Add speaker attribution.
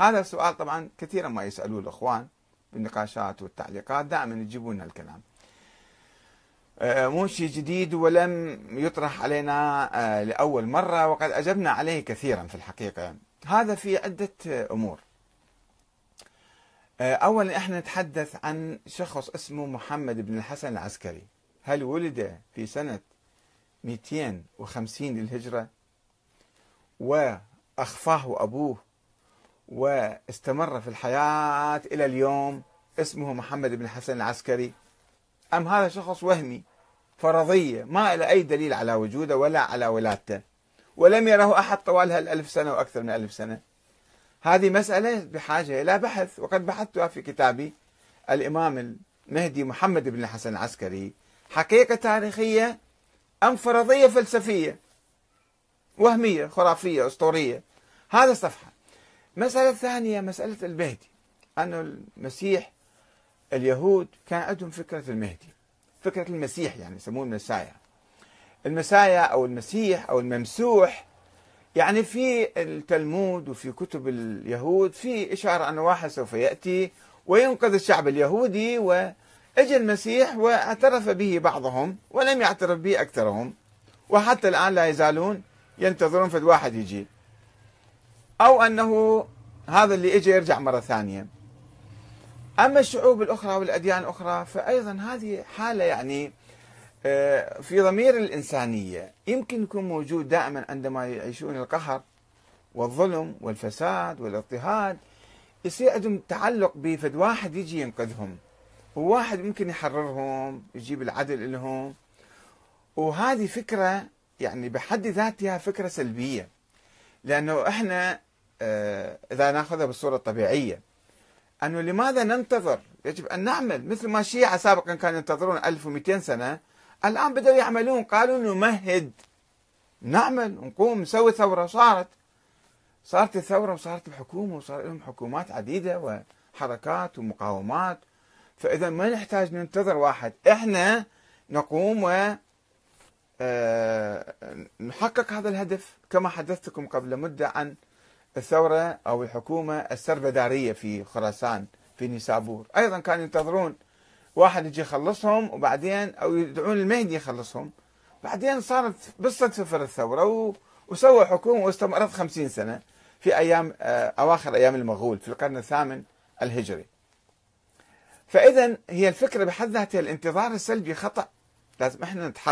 Speaker 1: هذا السؤال طبعا كثيرا ما يسألوه الإخوان بالنقاشات والتعليقات دائما يجيبون الكلام آه، مو شيء جديد ولم يطرح علينا آه، لأول مرة وقد أجبنا عليه كثيرا في الحقيقة. هذا في عدة أمور. آه، أولا إحنا نتحدث عن شخص اسمه محمد بن الحسن العسكري. هل ولد في سنة 250 للهجرة؟ وأخفاه أبوه واستمر في الحياة إلى اليوم اسمه محمد بن الحسن العسكري. أم هذا شخص وهمي فرضية ما له أي دليل على وجوده ولا على ولادته ولم يره أحد طوال هالألف سنة وأكثر من ألف سنة. هذه مسألة بحاجة إلى بحث وقد بحثتها في كتابي. الإمام المهدي محمد بن الحسن العسكري حقيقة تاريخية أم فرضية فلسفية؟ وهمية خرافية أسطورية. هذا صفحة. مسألة ثانية مسألة المهدي. أن المسيح اليهود كان عندهم فكرة المهدي. فكرة المسيح يعني يسموه المسايا. المسايا أو المسيح أو الممسوح يعني في التلمود وفي كتب اليهود في إشارة أن واحد سوف يأتي وينقذ الشعب اليهودي وإجى المسيح واعترف به بعضهم ولم يعترف به أكثرهم وحتى الآن لا يزالون ينتظرون فد واحد يجي. أو أنه هذا اللي إجى يرجع مرة ثانية. أما الشعوب الأخرى والأديان الأخرى فأيضا هذه حالة يعني آه، في ضمير الإنسانية. يمكن يكون موجود دائما عندما يعيشون القهر والظلم والفساد والاضطهاد يصير عندهم تعلق بفد واحد يجي ينقذهم. وواحد ممكن يحررهم يجيب العدل لهم. وهذه فكرة يعني بحد ذاتها فكرة سلبية. لأنه إحنا إذا نأخذها بالصورة الطبيعية. أنه لماذا ننتظر؟ يجب أن نعمل مثل ما الشيعة سابقا كانوا ينتظرون 1200 سنة. الآن بدأوا يعملون قالوا نمهد. نعمل نقوم نسوي ثورة. صارت. صارت الثورة وصارت الحكومة وصار لهم حكومات عديدة وحركات ومقاومات. فإذا ما نحتاج ننتظر واحد. إحنا نقوم و آه، نحقق هذا الهدف كما حدثتكم قبل مدة عن الثورة أو الحكومة السربدارية في خراسان في نيسابور. أيضا كانوا ينتظرون واحد يجي يخلصهم وبعدين أو يدعون المهدي يخلصهم. بعدين صارت بالصدفة الثورة وسووا حكومة واستمرت خمسين سنة في أيام آه، أواخر أيام المغول في القرن الثامن الهجري. فإذا هي الفكرة بحد ذاتها الانتظار السلبي خطأ. لازم إحنا نتحرك.